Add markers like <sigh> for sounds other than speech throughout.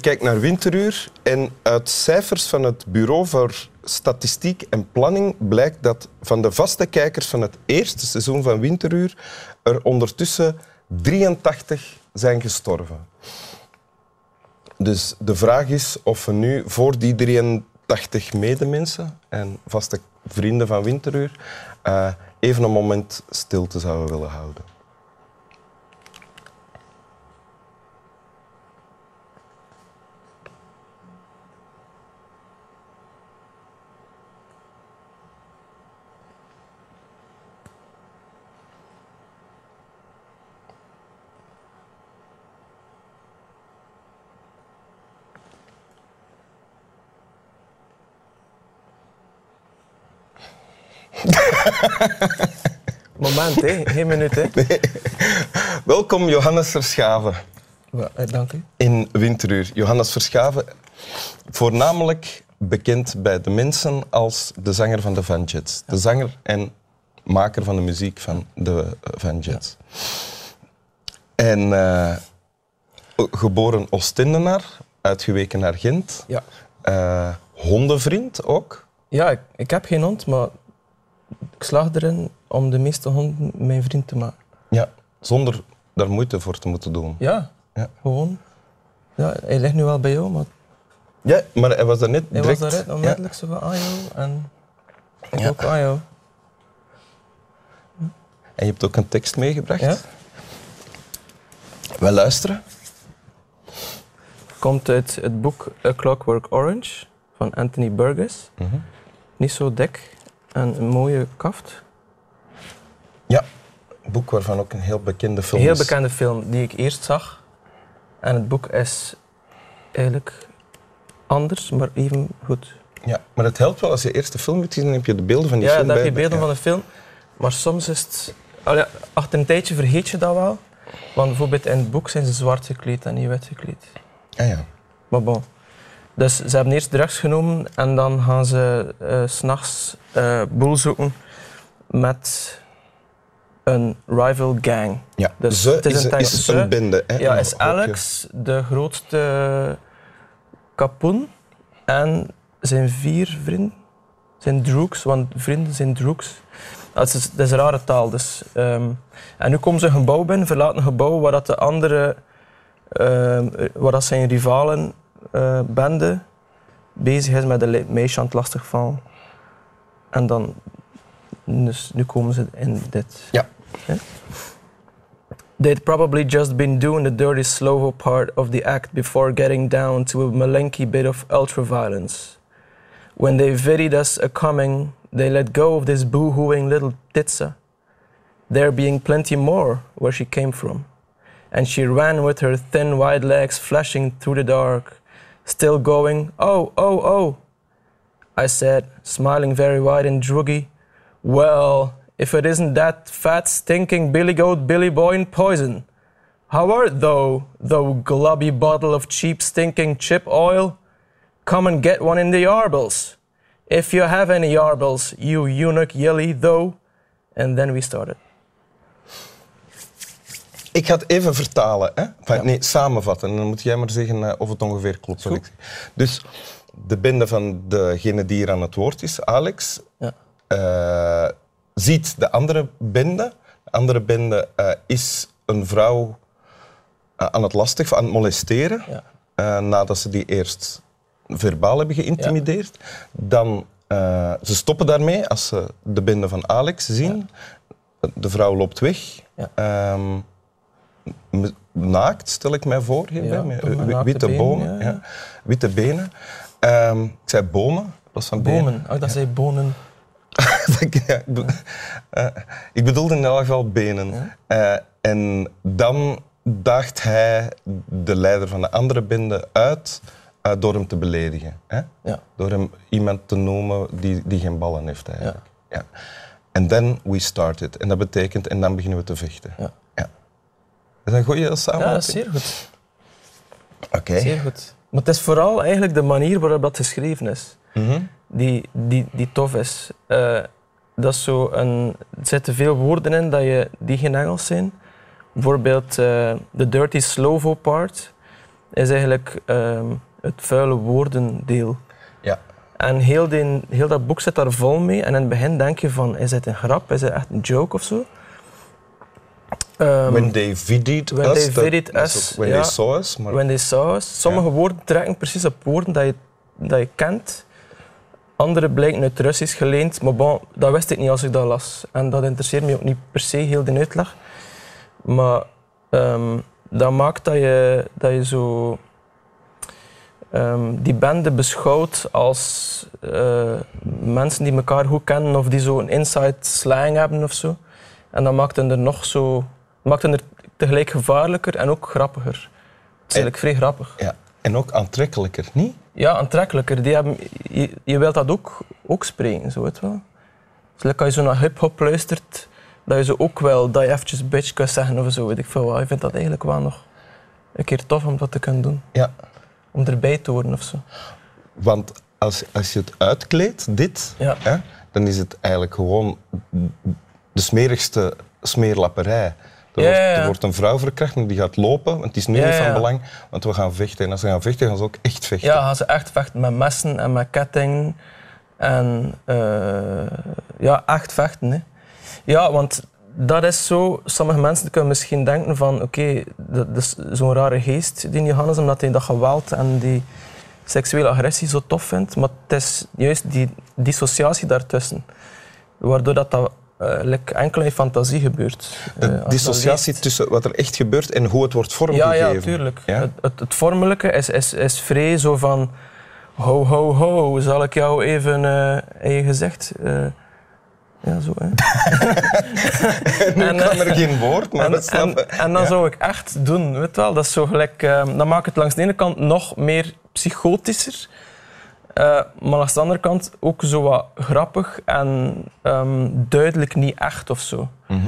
Kijkt naar Winteruur en uit cijfers van het Bureau voor Statistiek en Planning blijkt dat van de vaste kijkers van het eerste seizoen van Winteruur er ondertussen 83 zijn gestorven. Dus de vraag is of we nu voor die 83 medemensen en vaste vrienden van Winteruur uh, even een moment stilte zouden willen houden. <laughs> Moment, hè? geen minuut. Hè? Welkom, Johannes Verschaven. Eh, dank u. In Winteruur. Johannes Verschaven, voornamelijk bekend bij de mensen als de zanger van de Van Jets. De zanger en maker van de muziek van de Van Jets. En uh, geboren Oostendenaar, uitgeweken naar Gent. Ja. Uh, hondenvriend ook. Ja, ik, ik, heb geen hond, maar ik slaag erin om de meeste honden mijn vriend te maken. Ja, zonder daar moeite voor te moeten doen. Ja, ja. gewoon. Ja, hij ligt nu wel bij jou, maar... Ja, maar hij was daar net hij direct... was daar net onmiddellijk zo van, ah joh, en ik ja. ook, ah joh. En je hebt ook een tekst meegebracht. Ja. Wij luisteren. Komt uit het boek A Clockwork Orange van Anthony Burgess. Mm -hmm. Niet zo dik een mooie kaft. Ja, een boek waarvan ook een heel bekende film Een heel is. bekende film die ik eerst zag. En het boek is eigenlijk anders, maar even goed. Ja, maar het helpt wel als je eerst de film hebt gezien, dan heb je de beelden van die ja, film dan bij. heb je beelden ja. van de film. Maar soms is het... Oh ja, achter een tijdje vergeet je dat wel. Want bijvoorbeeld in het boek zijn ze zwart gekleed en niet wit gekleed. Ah ja. Maar bon. Dus ze hebben eerst drugs genomen en dan gaan ze uh, s'nachts uh, boel zoeken met een rival gang. Ja, dus ze het is, is, een, is ze, een bende. Hè, ja, is groepje. Alex de grootste kapoen en zijn vier vrienden zijn droogs, want vrienden zijn droogs. Dat is, dat is een rare taal. Dus, um, en nu komen ze een gebouw binnen, verlaten een gebouw waar dat de andere, um, waar dat zijn rivalen bende bezig is met een meisje aan het lastigvallen. En dan, dus nu komen ze in dit. Ja. Okay? They'd probably just been doing the dirty slow part of the act before getting down to a malenky bit of ultraviolence. When they vidied us a coming, they let go of this boo-hooing little titsa, there being plenty more where she came from. And she ran with her thin white legs flashing through the dark, still going, oh, oh, oh. I said, smiling very wide and druggy, well, if it isn't that fat, stinking billy goat Billy Boy in poison. How art thou, thou glubby bottle of cheap stinking chip oil? Come and get one in the yarbles. If you have any yarbles, you eunuch yelly though. And then we started. Ik ga het even vertalen. Hè? Enfin, ja. Nee, samenvatten. En dan moet jij maar zeggen uh, of het ongeveer klopt. Wat ik zeg. Dus de bende van degene die hier aan het woord is, Alex, ja. uh, ziet de andere bende. De andere bende uh, is een vrouw aan het lastig, aan het molesteren. Ja. nadat ze die eerst verbaal hebben geïntimideerd. Ja. Dan, ze stoppen daarmee als ze de bende van Alex zien. De vrouw loopt weg. Ja. Um, naakt, stel ik mij voor, hierbij, met witte been, bomen. Witte benen. Um, ik zei bomen. Dat van bomen. Oh, dat zei bonen. <laughs> uh, ik bedoelde in elk geval benen. Uh, en dan daagt hij de leider van de andere bende uit uh, door hem te beledigen. Hè? Ja. Door hem iemand te noemen die, die geen ballen heeft eigenlijk. Ja. En then we started. En dat betekent, en dan beginnen we te vechten. Is dat een goede samenvatting? Ja, dat is zeer goed. Oké. Okay. Zeer goed. Maar het is vooral eigenlijk de manier waarop dat geschreven is, mm -hmm. die, die, die tof is. Uh, dat is zo een, er zitten veel woorden in dat je, die geen Engels zijn. Bijvoorbeeld uh, de dirty slovo part. is eigenlijk ehm, het vuile woordendeel. Ja. En heel, die, heel dat boek zit daar vol mee. En in het begin denk je van, is het een grap? Is het echt een joke of zo? Ehm, when they vidied when us. they us, When ja. they saw us. Maar when they saw us. Sommige woorden trekken precies op woorden dat je, dat je kent. Andere blijken uit Russisch geleend. Maar bon, dat wist ik niet als ik dat las. En dat interesseert me ook niet per se heel de uitleg. Maar ehm, dat maakt dat je, dat je zo ehm, die bende beschouwt als eh, mensen die elkaar goed kennen of die zo een inside slang hebben of zo. En dat maakt hen er nog zo, maakt er tegelijk gevaarlijker en ook grappiger. Het is eigenlijk vrij grappig. ja. En ook aantrekkelijker, niet? Ja, aantrekkelijker. Die hebben, je, je wilt dat ook, ook spreken, zo weet wel. Dus als je zo naar hip-hop luistert, dat je zo ook wel dat je eventjes bitch kunt zeggen of zo, weet ik veel wat. Ik vind dat eigenlijk wel nog een keer tof om dat te kunnen doen. Ja. Om erbij te horen of zo. Want als, als je het uitkleedt, dit, Ja. hè, dan is het eigenlijk gewoon de smerigste smeerlapperij. Er, Ja, wordt, er wordt een vrouw verkracht en die gaat lopen, want het is nu niet van belang, want we gaan vechten. En als ze gaan vechten, gaan ze ook echt vechten. Ja, gaan ze echt vechten met messen en met kettingen. En eh, ja, echt vechten. Hè. Ja, want dat is zo. Sommige mensen kunnen misschien denken van oké, dat dat is zo'n rare geest die Johannes, omdat hij dat geweld en die seksuele agressie zo tof vindt. Maar het is juist die dissociatie daartussen. Waardoor dat, dat eh, like enkel in fantasie gebeurt. Eh, De dissociatie tussen wat er echt gebeurt en hoe het wordt vormgegeven. ja, tuurlijk. Ja? Het, het, het vormelijke is, is, is vrij zo van... Ho, ho, ho, zal ik jou even eh in je gezicht... eh, ja, zo, hè. <laughs> nu En, eh, er geen woord, maar en, dat snap en, ik. en dan Ja. zou ik echt doen, weet wel. Dat is zo gelijk... eh, dan maakt het langs de ene kant nog meer psychotischer. Eh, maar langs de andere kant ook zo wat grappig en ehm, duidelijk niet echt of zo. Mhm.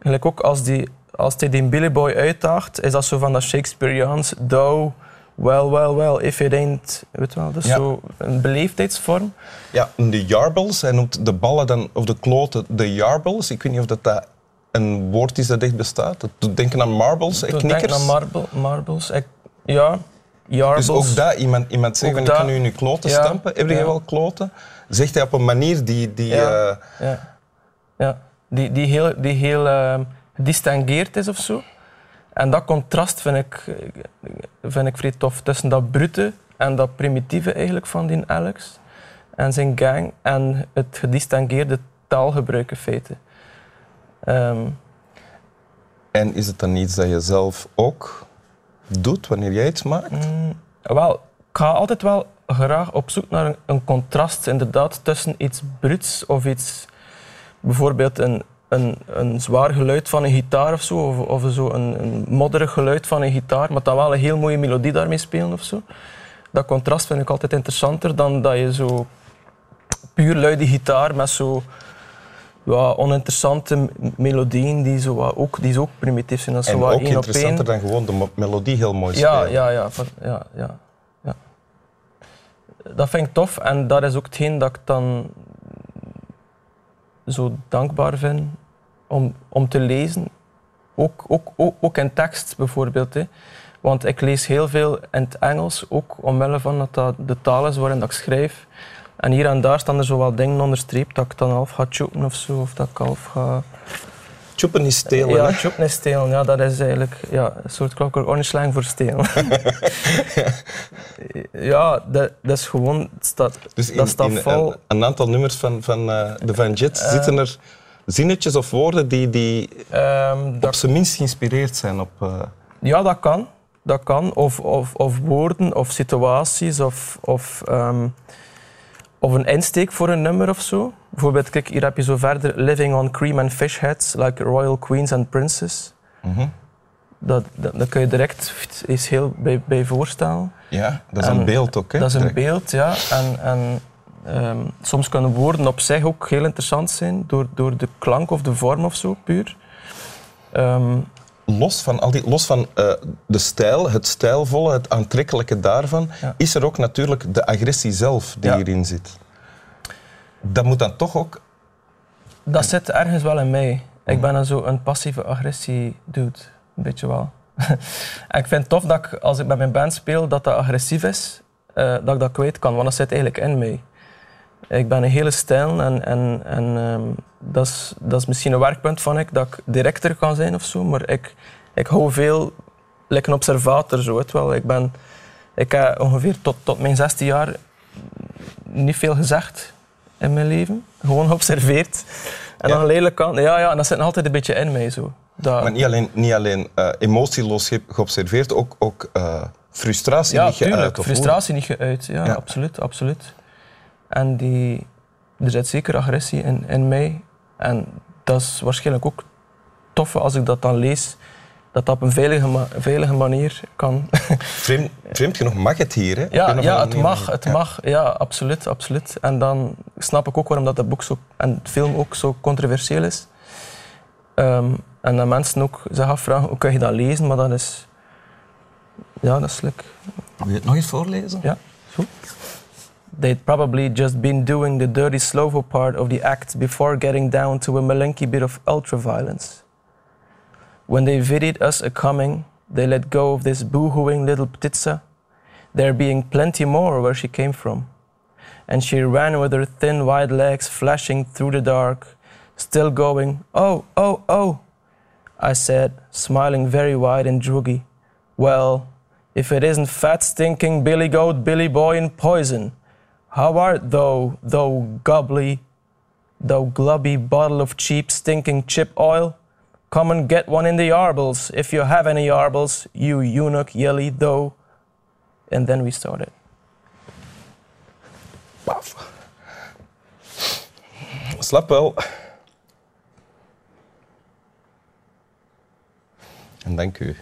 Gelijk ook als, die, als hij die Billy Boy uitdaagt, is dat zo van dat Shakespeareans, thou, well, well, well, if it ain't, weet je wel, Ja. zo een beleefdheidsvorm. Ja, de yarbles, hij noemt de ballen dan, of de kloten de yarbles. Ik weet niet of dat, dat een woord is dat echt bestaat. Dat doet denken aan marbles, Ik denk knikkers. aan marble, marbles. Ik, ja, Dus ook dat, iemand, iemand zegt van ik kan nu in uw kloten Ja, stampen. Heb je ja. wel kloten? Zegt hij op een manier die... die Ja. eh, Ja, ja. Die, die heel, die heel gedistingueerd is of zo. En dat contrast vind ik, vind ik vrij tof tussen dat brute en dat primitieve eigenlijk van die Alex en zijn gang en het gedistingueerde taalgebruik in feite. Ehm, en is het dan iets dat je zelf ook doet wanneer jij iets maakt? Mm, wel, ik ga altijd wel graag op zoek naar een, contrast inderdaad, tussen iets bruts of iets, bijvoorbeeld een, een, een zwaar geluid van een gitaar of zo, of, of zo een, een modderig geluid van een gitaar, maar dan wel een heel mooie melodie daarmee spelen of zo. Dat contrast vind ik altijd interessanter dan dat je zo puur luide gitaar met zo ja, oninteressante melodieën die, zo wat ook, die zo ook primitief zijn. Dat is En zo wat ook één interessanter dan gewoon de melodie heel mooi Ja, spelen. ja, ja, van- ja, ja, ja. Dat vind ik tof en dat is ook hetgeen dat ik dan zo dankbaar vind om, om te lezen. Ook, ook, ook, ook in tekst bijvoorbeeld. Hè. Want ik lees heel veel in het Engels, ook omwille van dat dat de taal is waarin dat ik schrijf. En hier en daar staan er zo wat dingen onderstreept dat ik dan half ga choppen of zo, of dat ik half ga... Choppen is stelen, Ja, choppen is stelen. Ja, dat is eigenlijk ja, een soort Clockwork slang voor stelen. <laughs> <laughs> ja, dat, dat is gewoon... Dus in, dat staat in vol... een, een aantal nummers van, van eh, de Van Jets zitten er zinnetjes of woorden die, die Ehm, op dat, zijn minst geïnspireerd zijn op... eh, ja, dat kan. Dat kan. Of, of, of woorden, of situaties, of, of, ehm, of een insteek voor een nummer of zo. Bijvoorbeeld, kijk, hier heb je zo verder Living on cream and fish heads, like royal queens and princes. mhm. Dat, dat, dat kun je direct iets heel bij, bij voorstellen. Ja, dat is En een beeld ook, hè? Dat is een beeld, ja. En, en ehm, soms kunnen woorden op zich ook heel interessant zijn, door, door de klank of de vorm of zo, puur. Ehm, Los van, al die, los van eh, de stijl, het stijlvolle, het aantrekkelijke daarvan, Ja. is er ook natuurlijk de agressie zelf die Ja. hierin zit. Dat moet dan toch ook... dat zit ergens wel in mij. Ik ben een zo een passieve agressie dude, een beetje wel. <laughs> en ik vind het tof dat ik, als ik met mijn band speel, dat dat agressief is, eh, dat ik dat kwijt kan, want dat zit eigenlijk in mij. Ik ben een hele stijl en, en, en ehm, dat, is, dat is misschien een werkpunt van ik, dat ik directer kan zijn of zo, maar ik, ik hou veel, like een observator zo, wel. Ik, ben, ik heb ongeveer tot, tot mijn 16 jaar niet veel gezegd in mijn leven, gewoon geobserveerd. En Ja. dan lelijk kan, ja, ja, en dat zit altijd een beetje in mij zo. Dat, Maar niet alleen, niet alleen eh, emotieloos ge- geobserveerd, ook, ook eh, frustratie ja, niet geuit. tuurlijk, of frustratie niet geuit. Ja, Ja. absoluut, absoluut. En die, er zit zeker agressie in, in mij. En dat is waarschijnlijk ook tof als ik dat dan lees, dat dat op een veilige, ma- veilige manier kan. <laughs> Vreemd, vreemd genoeg mag het hier, hè? Ja, ja, het manier mag, het Ja. mag. Ja, absoluut, absoluut. En dan snap ik ook waarom dat, dat boek zo, en de film ook zo controversieel is. Ehm, en dat mensen ook zich afvragen, hoe kun je dat lezen? Maar dat is... Ja, dat is leuk. Wil je het nog eens voorlezen? Ja, goed. They'd probably just been doing the dirty slovo part of the act before getting down to a malinky bit of ultra-violence. When they vidied us a coming, they let go of this boohooing little ptitsa, there being plenty more where she came from. And she ran with her thin white legs flashing through the dark, still going, oh, oh, oh, I said, smiling very wide and druggy. Well, if it isn't fat, stinking Billy Goat, Billy Boy, and Poison. How art thou, thou gobbly, thou glubby bottle of cheap, stinking chip oil? Come and get one in the yarbles, if you have any yarbles, you eunuch yelly thou. And then we started. Paf. Slap wel. En dank u.